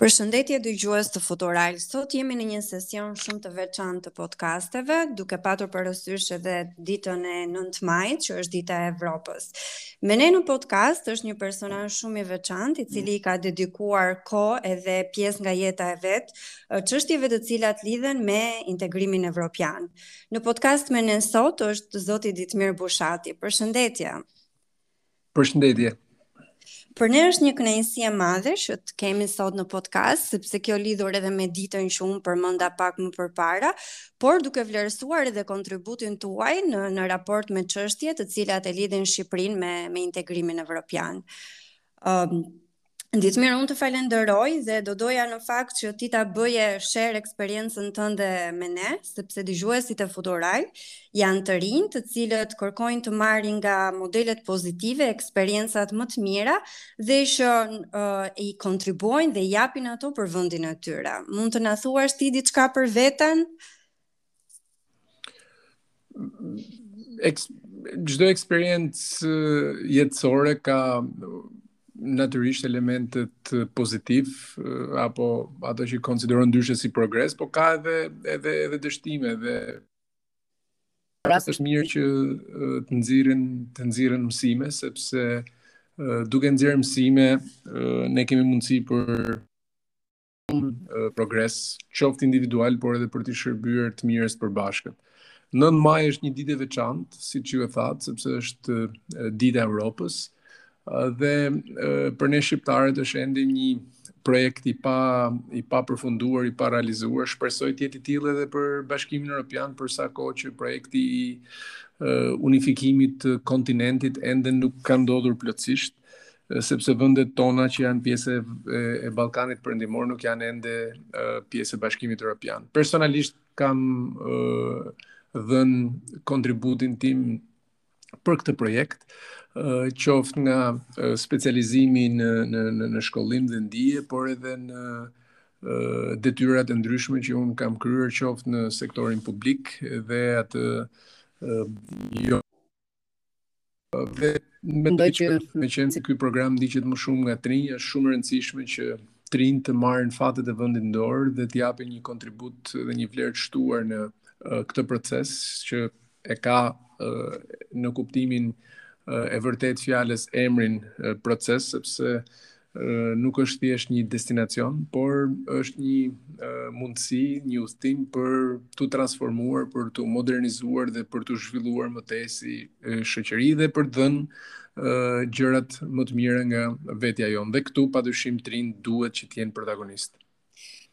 Përshëndetje dëgjues të Futural. Sot jemi në një sesion shumë të veçantë të podcasteve, duke patur parasysh edhe ditën e 9 majit, që është dita e Evropës. Me ne në podcast është një personazh shumë i veçantë, i cili i ka dedikuar kohë edhe pjesë nga jeta e vet çështjeve të cilat lidhen me integrimin evropian. Në podcast me ne sot është zoti Ditmir Bushati. Përshëndetje. Përshëndetje. Për ne është një kënaqësi e madhe që të kemi sot në podcast, sepse kjo lidhur edhe me ditën që unë përmenda pak më përpara, por duke vlerësuar edhe kontributin tuaj në në raport me çështje të cilat e lidhin Shqipërinë me me integrimin evropian. Ëm um, Ditmir, unë të falenderoj dhe do doja në fakt që ti ta bëje share eksperiencën tënde me ne, sepse dëgjuesit e Futural janë të rinj, të cilët kërkojnë të marrin nga modelet pozitive, eksperiencat më të mira dhe që uh, i kontribuojnë dhe i japin ato për vendin e tyre. Mund të na thuash ti diçka për veten? Çdo eksperiencë jetësore ka natyrisht elementet pozitiv apo ato që konsiderohen ndryshe si progres, po ka edhe edhe edhe dështime dhe rast është mirë që të nxirren të nxjerrim mësime sepse duke nxjerrë mësime ne kemi mundësi për progres, qoftë individual, por edhe për t'i shërbyer të mirës së përbashkët. 9 maj është një ditë e veçantë, siç ju e thatë, sepse është Dita e Evropës dhe për ne shqiptarët është ende një projekt i pa i pa përfunduar, i pa realizuar. Shpresoj të jetë i tillë edhe për Bashkimin Evropian për sa kohë që projekti i unifikimit të kontinentit ende nuk ka ndodhur plotësisht. sepse vendet tona që janë pjesë e Ballkanit Perëndimor nuk janë ende pjesë e Bashkimit Europian. Personalisht kam dhënë kontributin tim për këtë projekt, qoftë nga specializimi në në në shkollim dhe dije, por edhe në detyrat e ndryshme që unë kam kryer qoftë në sektorin publik dhe atë jo Dhe mendoj që meqenëse ky program ndiqet më shumë nga të rinjtë, është shumë e rëndësishme që të rinjtë të marrin fatet e vendit në dorë dhe të japin një kontribut dhe një vlerë të shtuar në uh, këtë proces që e ka uh, në kuptimin uh, e vërtetë të fjalës emrin uh, proces sepse nuk është thjesht një destinacion, por është një mundësi, një udhëtim për t'u transformuar, për t'u modernizuar dhe për t'u zhvilluar më tej si shoqëri dhe për të dhënë gjërat më të mira nga vetja jonë. Dhe këtu padyshim të rinjtë duhet që të jenë protagonistë.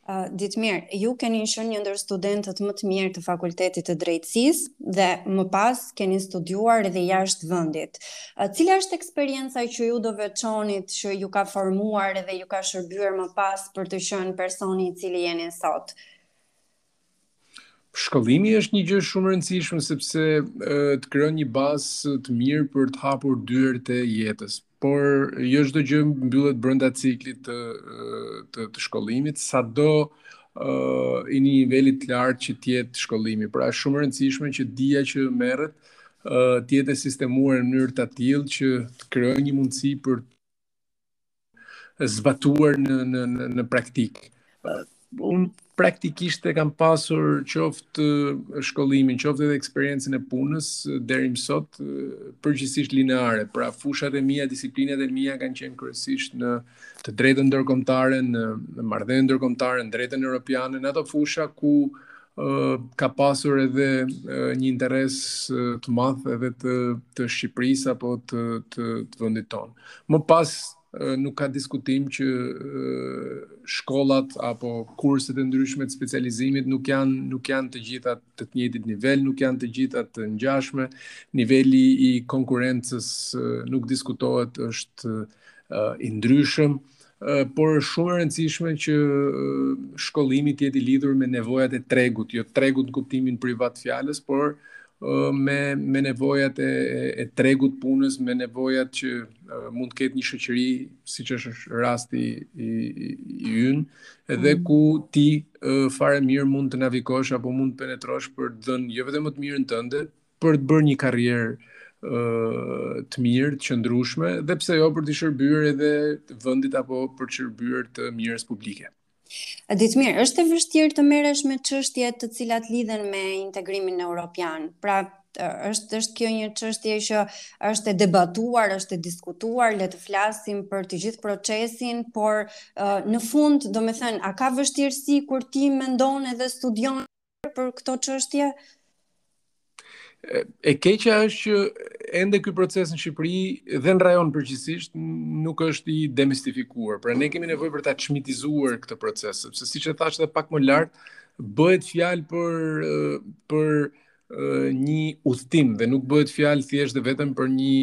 Uh, Ditmir, ju keni qenë një ndër studentët më të mirë të Fakultetit të Drejtësisë dhe më pas keni studiuar edhe jashtë vendit. Uh, cila është eksperienca që ju do veçonit që ju ka formuar edhe ju ka shërbyer më pas për të qenë personi i cili jeni sot? Shkollimi është një gjë shumë e rëndësishme sepse të krijon një bazë të mirë për të hapur dyert e jetës. Por jo çdo gjë mbyllet brenda ciklit të të, të shkollimit, sado uh, i një niveli të lartë që të jetë shkollimi. Pra është shumë e rëndësishme që dija që merret uh, të jetë e sistemuar në mënyrë të tillë që të krijojë një mundësi për zbatuar në në në, në praktikë. Uh, unë praktikisht e kam pasur qoftë shkollimin, qoftë edhe eksperiencën e punës deri më sot përgjithësisht lineare. Pra fushat e mia, disiplinat e mia kanë qenë kryesisht në të drejtën ndërkombëtare, në, në marrëdhënie ndërkombëtare, në drejtën europiane, në ato fusha ku uh, ka pasur edhe uh, një interes uh, të madh edhe të të Shqipërisë apo të të, të vendit tonë. Më pas nuk ka diskutim që shkollat apo kurset e ndryshme të specializimit nuk janë nuk janë të gjitha të të njëjtit nivel, nuk janë të gjitha të ngjashme. Niveli i konkurrencës nuk diskutohet, është i ndryshëm. por është shumë e rëndësishme që shkollimi të jetë i lidhur me nevojat e tregut, jo tregut në kuptimin privat fjalës, por me me nevojat e, e tregut punës, me nevojat që mund të ketë një shoqëri, siç është rasti i, i, i ynë, edhe mm. ku ti fare mirë mund të navigosh apo mund të penetrosh për të dhënë jo vetëm më të mirën tënde, për të bërë një karrierë të mirë, të qëndrueshme dhe pse jo për t'i shërbyer edhe vendit apo për të shërbyer të mirës publike. Ditmir, është e vështirë të merresh me çështje të cilat lidhen me integrimin europian. Pra, është është kjo një çështje që është e debatuar, është e diskutuar, le të flasim për të gjithë procesin, por në fund, domethënë, a ka vështirësi kur ti mendon edhe studion për këto çështje? E keqja është që ende ky proces në Shqipëri dhe në rajon përgjithësisht nuk është i demistifikuar. Pra ne kemi nevojë për ta çmitizuar këtë proces, sepse siç e thashë edhe pak më lart, bëhet fjalë për për një udhëtim dhe nuk bëhet fjalë thjesht dhe vetëm për një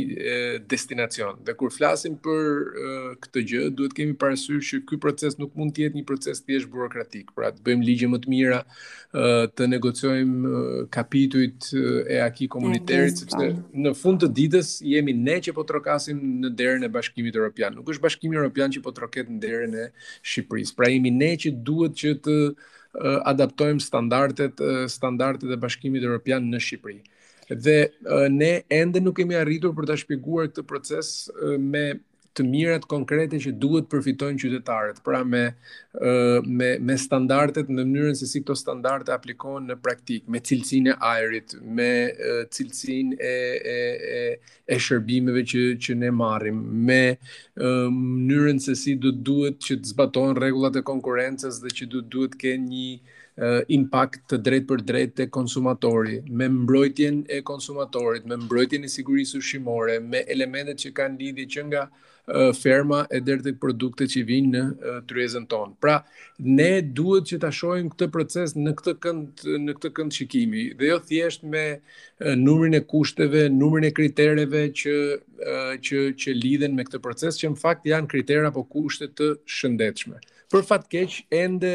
destinacion. Dhe kur flasim për këtë gjë, duhet të kemi parasysh që ky proces nuk mund të jetë një proces thjesht burokratik, pra të bëjmë ligje më të mira, të negociojmë kapitujt e acquis communautaire-it, sepse po. në fund të ditës jemi ne që po trokasim në derën e Bashkimit Europian. Nuk është Bashkimi Europian që po troket në derën e Shqipërisë. Pra jemi ne që duhet që të adaptojmë standardet standardet e Bashkimit Europian në Shqipëri. Dhe ne ende nuk kemi arritur për ta shpjeguar këtë proces me të mirat konkrete që duhet përfitojnë qytetarët, pra me me me standardet me mënyrën se si këto standarde aplikohen në praktikë, me cilësinë e ajrit, me cilësinë e e e e shërbimeve që që ne marrim, me mënyrën se si do duhet që të zbatohen rregullat e konkurrencës dhe që do duhet të kenë një impakt të drejtpërdrejtë tek konsumatori, me mbrojtjen e konsumatorit, me mbrojtjen e sigurisë ushqimore, me elementet që kanë lidhje që nga ferma e deri tek produktet që vijnë në tryezën tonë. Pra, ne duhet që ta shohim këtë proces në këtë kënd, në këtë kënd shikimi dhe jo thjesht me numrin e kushteve, numrin e kritereve që që që lidhen me këtë proces, që në fakt janë kritere apo kushte të shëndetshme. Ëh, Për fat keq, ende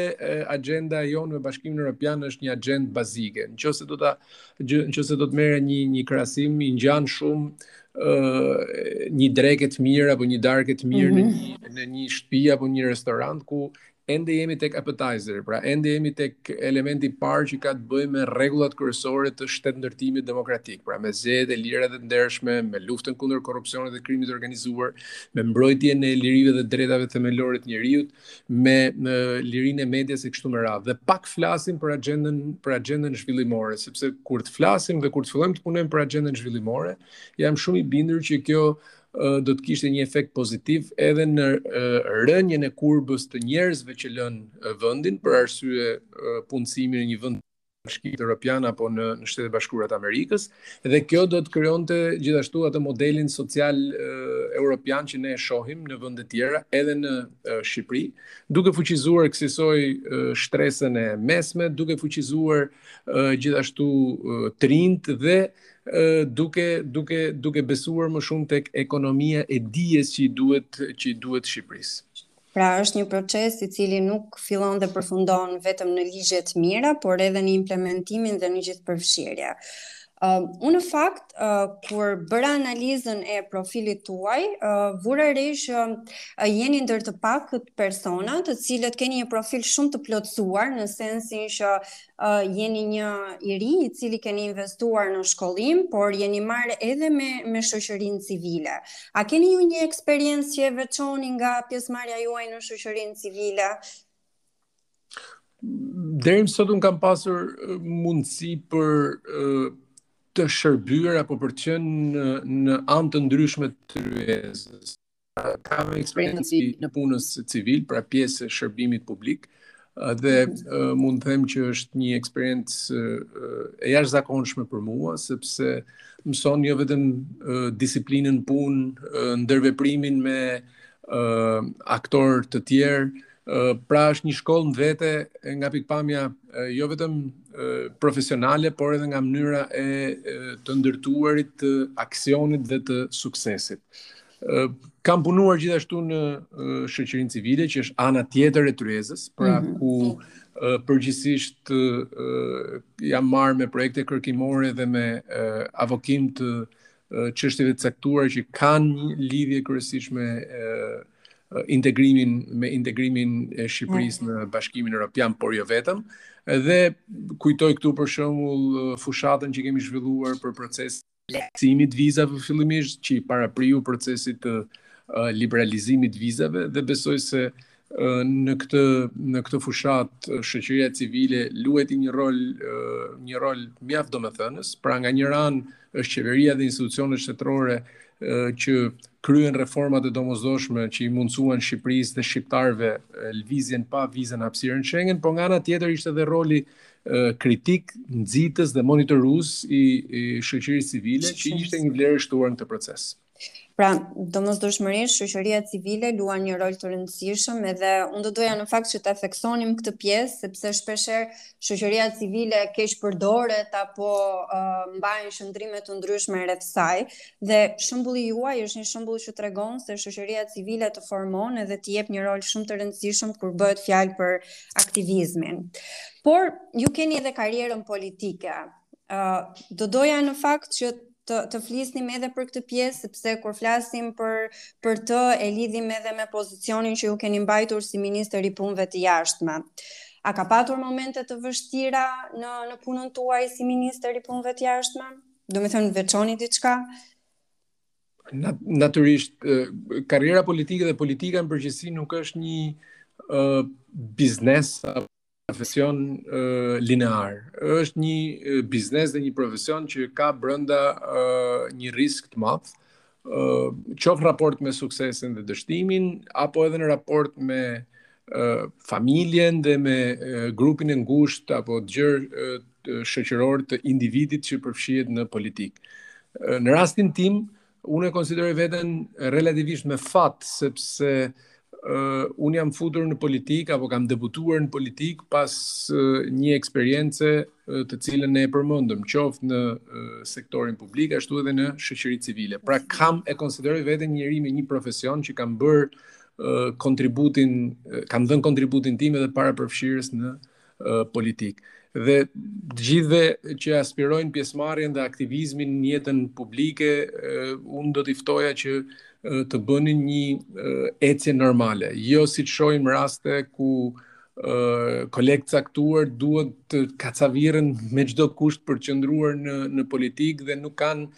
agjenda e jonë me Bashkimin Evropian është një agjendë bazike. Nëse do ta nëse do të merrja një një krahasim i ngjan shumë ë një dreke të mirë apo një darke të mirë mm -hmm. në mhm. një në një shtëpi apo një restorant ku ende jemi tek appetizer-i, pra ende jemi tek elementi i parë që ka të bëjë me rregullat kryesore të shtetndërtimit demokratik, pra me zgjedhjet e lira dhe të ndershme, me luftën kundër korrupsionit dhe krimit të organizuar, me mbrojtjen e lirive dhe drejtave themelore të njeriut, me me lirinë e medias e kështu me radhë. Dhe pak flasim për agjendën për agjendën zhvillimore, sepse kur të flasim dhe kur të fillojmë të punojmë për agjendën zhvillimore, jam shumë i bindur që kjo do të kishte një efekt pozitiv edhe në rënien e kurbës të njerëzve që lënë vendin për arsye punësimi në një vend Bashkimit Europian apo në në Shtetet e Bashkuara të Amerikës dhe kjo do të krijonte gjithashtu atë modelin social europian që ne e shohim në vende të tjera edhe në Shqipëri, duke fuqizuar kësisoj shtresën e mesme, duke fuqizuar gjithashtu të rinjtë dhe duke duke duke besuar më shumë tek ekonomia e dijes që i duhet që i duhet Shqipërisë. Pra është një proces i cili nuk fillon dhe përfundon vetëm në ligje të mira, por edhe në implementimin dhe në gjithëpërfshirje. Uh, unë në fakt, uh, kur bëra analizën e profilit tuaj, uh, vura re që uh, jeni ndër të paktët persona të cilët keni një profil shumë të plotësuar në sensin që uh, jeni një i ri i cili keni investuar në shkollim, por jeni marrë edhe me me shoqërinë civile. A keni ju një eksperiencë që e veçoni nga pjesëmarrja juaj në shoqërinë civile? Deri më sot unë kam pasur uh, mundësi për uh, të shërbyer apo për të qenë në, në anë të ndryshme të tryezës. kam eksperiencë nëpunësi civil, pra pjesë e shërbimit publik, dhe mund të them që është një eksperiencë e jashtëzakonshme për mua, sepse mëson jo vetëm disiplinën në punë, ndërveprimin me aktorë të tjerë, pra është një shkollë në vete nga pikëpamja jo vetëm profesionale, por edhe nga mënyra e të ndërtuarit të aksionit dhe të suksesit. Kam punuar gjithashtu në shoqërinë civile, që është ana tjetër e tryezës, pra mm -hmm. ku përgjithësisht jam marrë me projekte kërkimore dhe me avokim të çështjeve të caktuara që kanë lidhje kryesisht me integrimin me integrimin e Shqipërisë në Bashkimin Evropian, por jo vetëm. Dhe kujtoj këtu për shembull fushatën që kemi zhvilluar për proces lehtësimit të vizave fillimisht që i parapriu procesit të liberalizimit të vizave dhe besoj se në këtë në këtë fushatë shoqëria civile luajti një rol një rol mjaft domethënës, pra nga njëra anë është qeveria dhe institucionet shtetërore që kryen reformat e domosdoshme që i mundësuan Shqipërisë dhe shqiptarëve lëvizjen pa viza në hapësirën Schengen, por nga ana tjetër ishte edhe roli kritik, nxitës dhe monitorues i, i shoqërisë civile që ishte një vlerë e shtuar në këtë proces. Pra, domosdoshmërisht shoqëria civile luan një rol të rëndësishëm edhe unë do doja në fakt që ta theksonim këtë pjesë sepse shpeshherë shoqëria civile keqpërdoret apo uh, mbajnë qëndrime të ndryshme rreth saj dhe shembulli juaj është një shembull që tregon se shoqëria civile të formon edhe të jep një rol shumë të rëndësishëm kur bëhet fjalë për aktivizmin. Por ju keni edhe karrierën politike. Ë uh, do doja në fakt që të të flisnim edhe për këtë pjesë sepse kur flasim për për të e lidhim edhe me pozicionin që ju keni mbajtur si ministër i punëve të jashtme. A ka patur momente të vështira në në punën tuaj si ministër i punëve të jashtme? Domethënë veçoni diçka? Natyrisht, karriera politike dhe politika në përgjithësi nuk është një uh, biznes apo profesion uh, linear. Është një uh, biznes dhe një profesion që ka brenda uh, një risk të madh, uh, qoftë në raport me suksesin dhe dështimin apo edhe në raport me familjen dhe me grupin e ngushtë apo të gjerë shoqëror të individit që përfshihet në politikë. Në rastin tim, unë e konsideroj veten relativisht me fat sepse uh, unë jam futur në politikë apo kam debutuar në politikë pas uh, një eksperience uh, të cilën ne e përmendëm, qoftë në uh, sektorin publik ashtu edhe në shoqërinë civile. Pra kam e konsideroj veten njeri me një profesion që kam bërë kontributin, kam dhënë kontributin tim edhe para përfshirjes në politikë. Dhe të gjithëve që aspirojnë pjesëmarrjen dhe aktivizmin në jetën publike, unë do t'i ftoja që të bënin një ecje normale. Jo siç shohim raste ku kolegë të caktuar duhet të kacavirën me çdo kusht për të qëndruar në në politikë dhe nuk kanë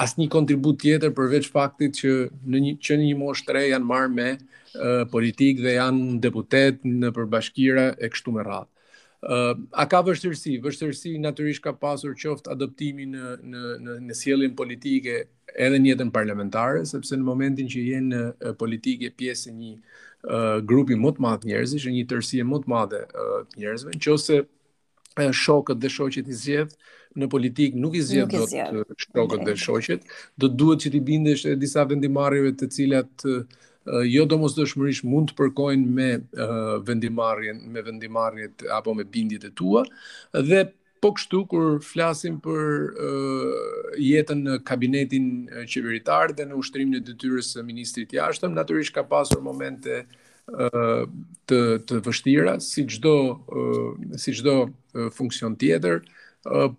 asnjë kontribut tjetër përveç faktit që në një që në një moshë të re janë marrë me uh, politikë dhe janë deputetë nëpër bashkira e kështu me radhë. Uh, a ka vështirësi? Vështirësi natyrisht ka pasur qoftë adoptimi në në në, në sjelljen politike edhe në jetën parlamentare, sepse në momentin që je në politikë je pjesë e një grupi më të madh njerëzish, e një tërësie më të madhe të njerëzve, nëse shokët dhe shoqet i zgjedh në politikë nuk i zgjedh dot shokët dhe shoqet, do të duhet që t'i bindesh edhe disa vendimmarrjeve të cilat jo domosdoshmërisht mund të përkojnë me vendimmarrjen, me vendimmarrjet apo me bindjet e tua dhe Po kështu kur flasim për jetën në kabinetin qeveritar dhe në ushtrimin e detyrës së ministrit të jashtëm, natyrisht ka pasur momente të të vështira si çdo si çdo funksion tjetër,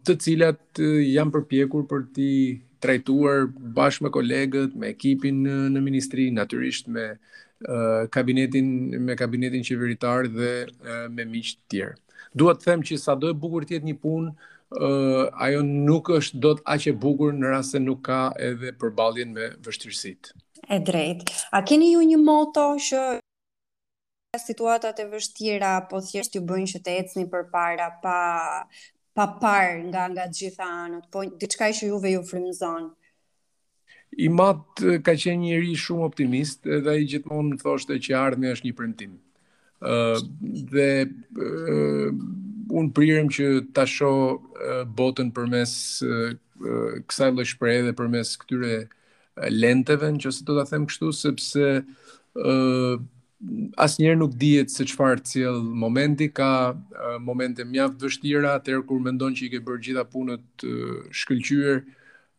të cilat jam përpjekur për t'i trajtuar bashkë me kolegët, me ekipin në ministri, natyrisht me kabinetin me kabinetin qeveritar dhe me miq të tjerë. Dua të them që sado e bukur të jetë një punë, uh, ajo nuk është dot aq e bukur në rast se nuk ka edhe përballjen me vështirësitë. E drejtë. A keni ju një moto që situatat e vështira apo thjesht ju bëjnë që të ecni përpara pa pa parë nga nga të gjitha anët, po diçka që juve ju frymëzon? Im atë ka qenë një njeri shumë optimist dhe ai gjithmonë thoshte që e ardhmja është një premtim. Ë uh, dhe uh, unë prirem që ta shoh uh, botën përmes uh, kësaj lloj shprehje dhe përmes këtyre lenteve, nëse do ta them kështu, sepse ë uh, asnjëherë nuk dihet se çfarë të sjell momenti, ka uh, momente mjaft të vështira, atëherë kur mendon që i ke bërë të gjitha punët uh, shkëlqyer,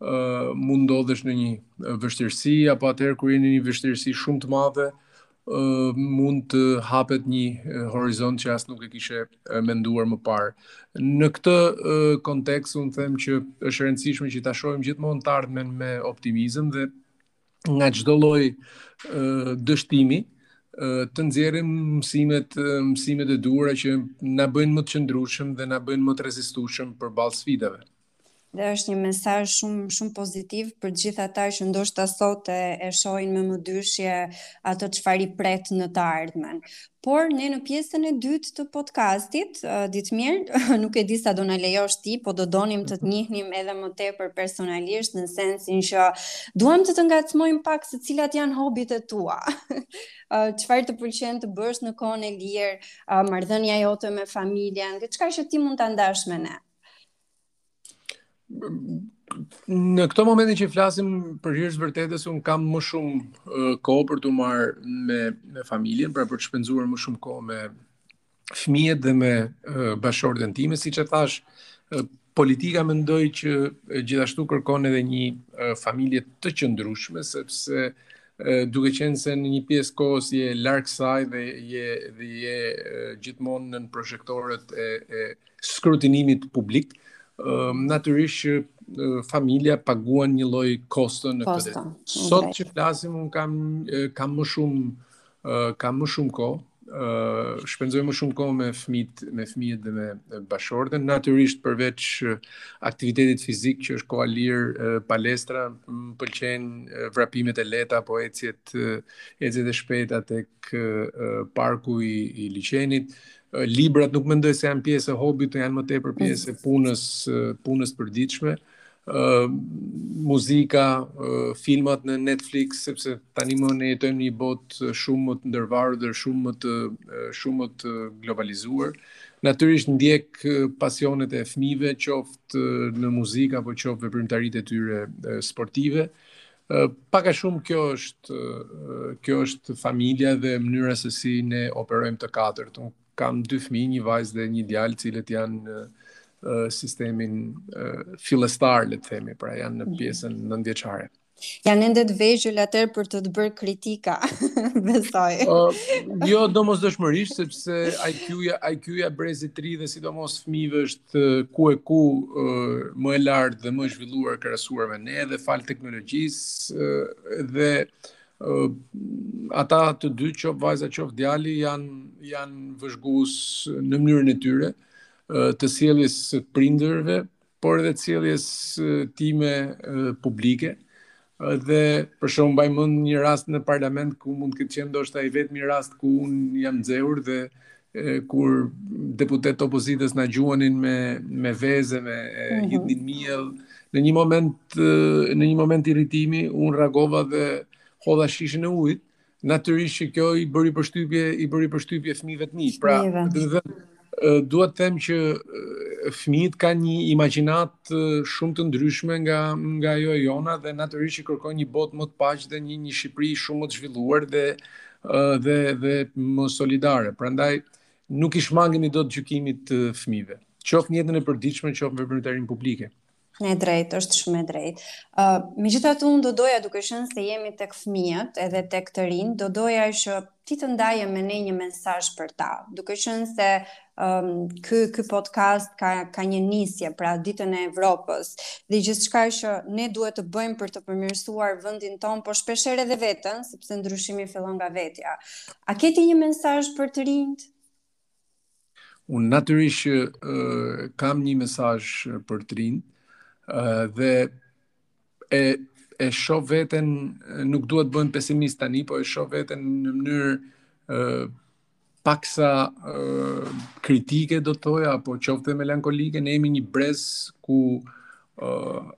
mund ndodhesh në një vështirësi apo atëherë kur je në një vështirësi shumë të madhe, mund të hapet një horizont që as nuk e kishe menduar më parë. Në këtë kontekst unë them që është e rëndësishme që ta shohim gjithmonë të ardhmen me optimizëm dhe nga çdo lloj dështimi të nxjerrim mësimet, mësimet e duhura që na bëjnë më të qëndrueshëm dhe na bëjnë më të rezistueshëm përballë sfidave. Dhe është një mesazh shumë shumë pozitiv për gjithë ata që ndoshta sot e, e shohin me mëdyshje ato çfarë i pret në të ardhmen. Por ne në pjesën e dytë të podcastit, uh, Ditmir, nuk e di sa do na lejosh ti, po do donim të të njihnim edhe më tepër personalisht në sensin që duam të të ngacmojmë pak se cilat janë hobit e tua. çfarë të pëlqen të bësh në kohën e lirë, uh, marrëdhënia jote me familjen, diçka që ti mund ta ndash me ne. Në këtë momentin që flasim për hir së vërtetës, un kam më shumë uh, kohë për t'u marrë me me familjen, pra për të shpenzuar më shumë kohë me fëmijët dhe me uh, bashkëshorten time, siç e thash, uh, politika mendoj që gjithashtu kërkon edhe një familje të qëndrueshme sepse duke qenë se në një pjesë kohës je larg saj dhe je dhe je gjithmonë nën projektorët e e skrutinimit publik, natyrisht familja paguan një lloj kosto në këtë. Kosto. Sot që flasim un kam kam më shumë kam më shumë kohë, uh, shpenzoj më shumë kohë me fëmijët, me fëmijët dhe me bashkëshorten, natyrisht përveç aktivitetit fizik që është koha lirë, palestra, më pëlqen vrapimet e lehta apo ecjet, ecjet e shpejta tek parku i, i liqenit, Librat nuk mendoj se janë pjesë e hobit, janë më tepër pjesë e punës, punës së përditshme. Ë muzika, filmat në Netflix, sepse tanimë ne jetojmë në një botë shumë më të ndërvarur dhe shumë më të shumë më të globalizuar. Natyrisht ndjek pasionet e fëmijëve, qoftë në muzikë apo qoftë veprimtaritë e tyre sportive. Pak a shumë kjo është kjo është familja dhe mënyra se si ne operojmë të katërt. Unë kam dy fëmijë, një vajzë dhe një djalë, të cilët janë në sistemin fillestar, le të themi, pra janë në pjesën nëntëvjeçare. Janë ende të vegjël atëherë për të të bërë kritika, besoj. Jo, domosdoshmërisht sepse IQ-ja, IQ-ja e brezit të ri dhe sidomos fëmijëve është është ku e ku më e lartë dhe më e zhvilluar krahasuar me ne dhe falë teknologjisë dhe ata të dy qoftë vajza qoftë djali janë janë vëzhgues në mënyrën e tyre të sjelljes së prindërve, por edhe të sjelljes time publike. Dhe për shembull mbaj mend një rast në parlament ku mund të ketë qenë ndoshta i vetmi rast ku unë jam nxehur dhe kur deputetë të opozitës na gjuanin me me vezë me e, mm -hmm. hidhnin miell në një moment në një moment irritimi unë reagova dhe hodha shishën e ujit Natyrisht që kjo i bëri përshtypje, i bëri përshtypje fëmijëve të mi. Pra, dua të them që fëmijët kanë një imagjinatë shumë të ndryshme nga nga ajo e jona dhe natyrisht që kërkojnë një botë më të paqtë dhe një një Shqipëri shumë më të zhvilluar dhe dhe dhe më solidare. Prandaj nuk i shmangemi dot gjykimit të fëmijëve, qoftë në jetën e përditshme, qoftë në veprimtarinë publike. E drejtë, është shumë e drejtë. Ë, uh, megjithatë unë do doja duke qenë se jemi tek fëmijët, edhe tek të rinjtë, do doja që ti të ndaje me ne një mesazh për ta. Duke qenë se um, ky ky podcast ka ka një nisje, pra ditën e Evropës dhe gjithçka që ne duhet të bëjmë për të përmirësuar vendin tonë, por shpeshherë edhe veten, sepse ndryshimi fillon nga vetja. A ke ti një mesazh për të rinjtë? Unë natyrisht që uh, kam një mesazh për të rinjtë uh, dhe e e shoh veten nuk duhet të bëhem pesimist tani, po e shoh veten në mënyrë ë uh, paksa uh, kritike do të thoja apo qoftë melankolike, ne jemi një brez ku ë uh,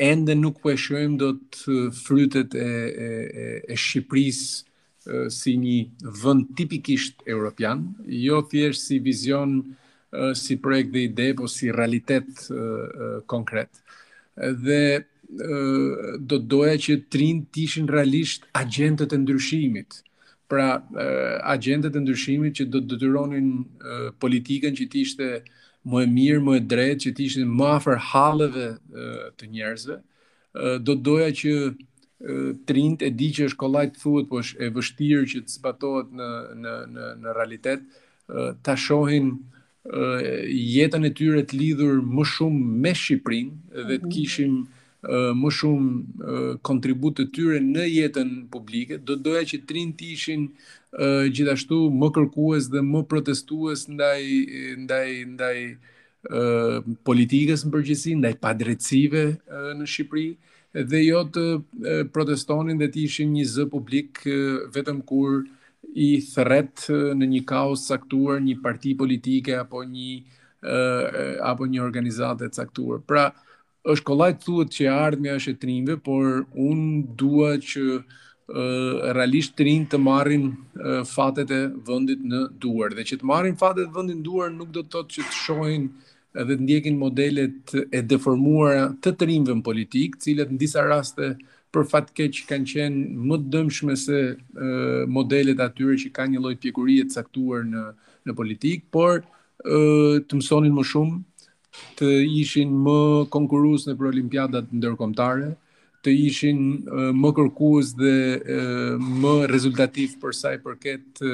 ende nuk po e shohim dot frytet e e e, e Shqipërisë si një vend tipikisht europian, jo thjesht si vizion, si projekt dhe ide, po si realitet konkret. Dhe do të doja që të rinjtë të ishin realisht agjentët e ndryshimit. Pra, agjentët e ndryshimit që do të detyronin politikën që të ishte më e mirë, më e drejtë, që të ishte më afër halleve të njerëzve, Do të doja që të rinjtë, e di që është kollaj të thuhet, po është e vështirë që të zbatohet në, në, në, në realitet, ta shohin jetën e tyre të lidhur më shumë me Shqipërinë dhe të mhm. kishim më shumë kontribut të tyre në jetën publike, do të doja që të rinjtë të ishin gjithashtu më kërkues dhe më protestues ndaj, ndaj, ndaj, ndaj politikës në përgjithësi, ndaj padrejtësive në Shqipëri, dhe jo të protestonin dhe të ishin një zë publik vetëm kur i thërret në një kauzë të caktuar një parti politike apo një apo një organizatë e caktuar. Pra, Është kollaj të thuhet që e ardhmja është e të rinjve, por unë dua që realisht të rinjtë të marrin fatet e vendit në duar. Dhe që të marrin fatet e vendit në duar nuk do të thotë që të shohin edhe të ndjekin modelet e deformuara të të rinjve në politikë, të cilat në disa raste për fat keq kanë qenë më të dëmshme se modelet e atyre që kanë një lloj pjekurie të caktuar në në politikë, por të mësonin më shumë të ishin më konkurrues nëpër olimpiadat ndërkombëtare, të ishin më kërkues dhe më rezultativ për sa i përket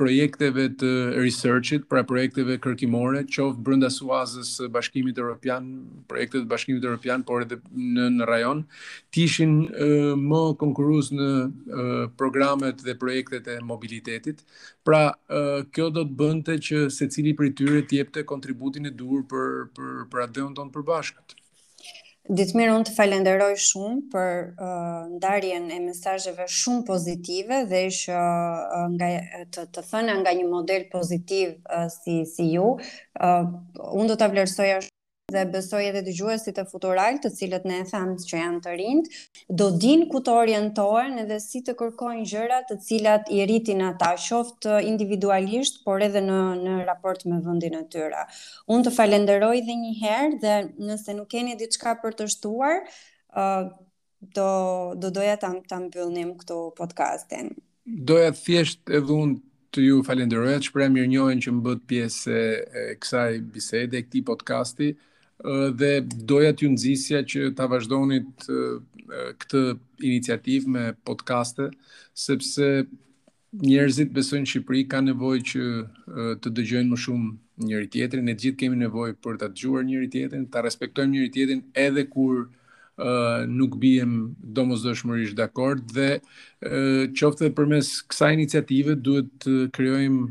projekteve të research-it, pra projekteve kërkimore, qoftë brenda suazës së Bashkimit Evropian, projekte të Bashkimit Evropian, por edhe në në rajon, të ishin më konkurrues në programet dhe projektet e mobilitetit. Pra, kjo do të bënte që secili prej tyre të jepte kontributin e duhur për për për atdheun tonë të përbashkët. Ditmir, unë të falenderoj shumë për uh, ndarjen e mesazheve shumë pozitive dhe ish uh, nga të, të thëna nga një model pozitiv uh, si si ju. Uh, unë do ta vlerësoja dhe besoj edhe dëgjuesit e Futural, të cilët ne e thamë që janë të rinjtë, do dinë ku të orientohen edhe si të kërkojnë gjëra të cilat i rritin ata, qoftë individualisht, por edhe në në raport me vendin e tyre. Unë të falenderoj edhe një herë dhe nëse nuk keni diçka për të shtuar, ë uh, do do doja ta ta mbyllnim këtu podcastin. Doja thjesht edhe unë të ju falenderoja, të shprehja mirënjohjen që më bëtë pjesë e kësaj bisede, e këtij podcasti dhe doja t'ju nxisja që ta vazhdonit këtë iniciativë me podcaste, sepse Njerëzit besoj në Shqipëri kanë nevojë që të dëgjojnë më shumë njëri-tjetrin, ne të gjithë kemi nevojë për ta dëgjuar njëri-tjetrin, ta respektojmë njëri-tjetrin edhe kur uh, nuk biem domosdoshmërisht dakord dhe uh, qoftë edhe përmes kësaj iniciative duhet të krijojmë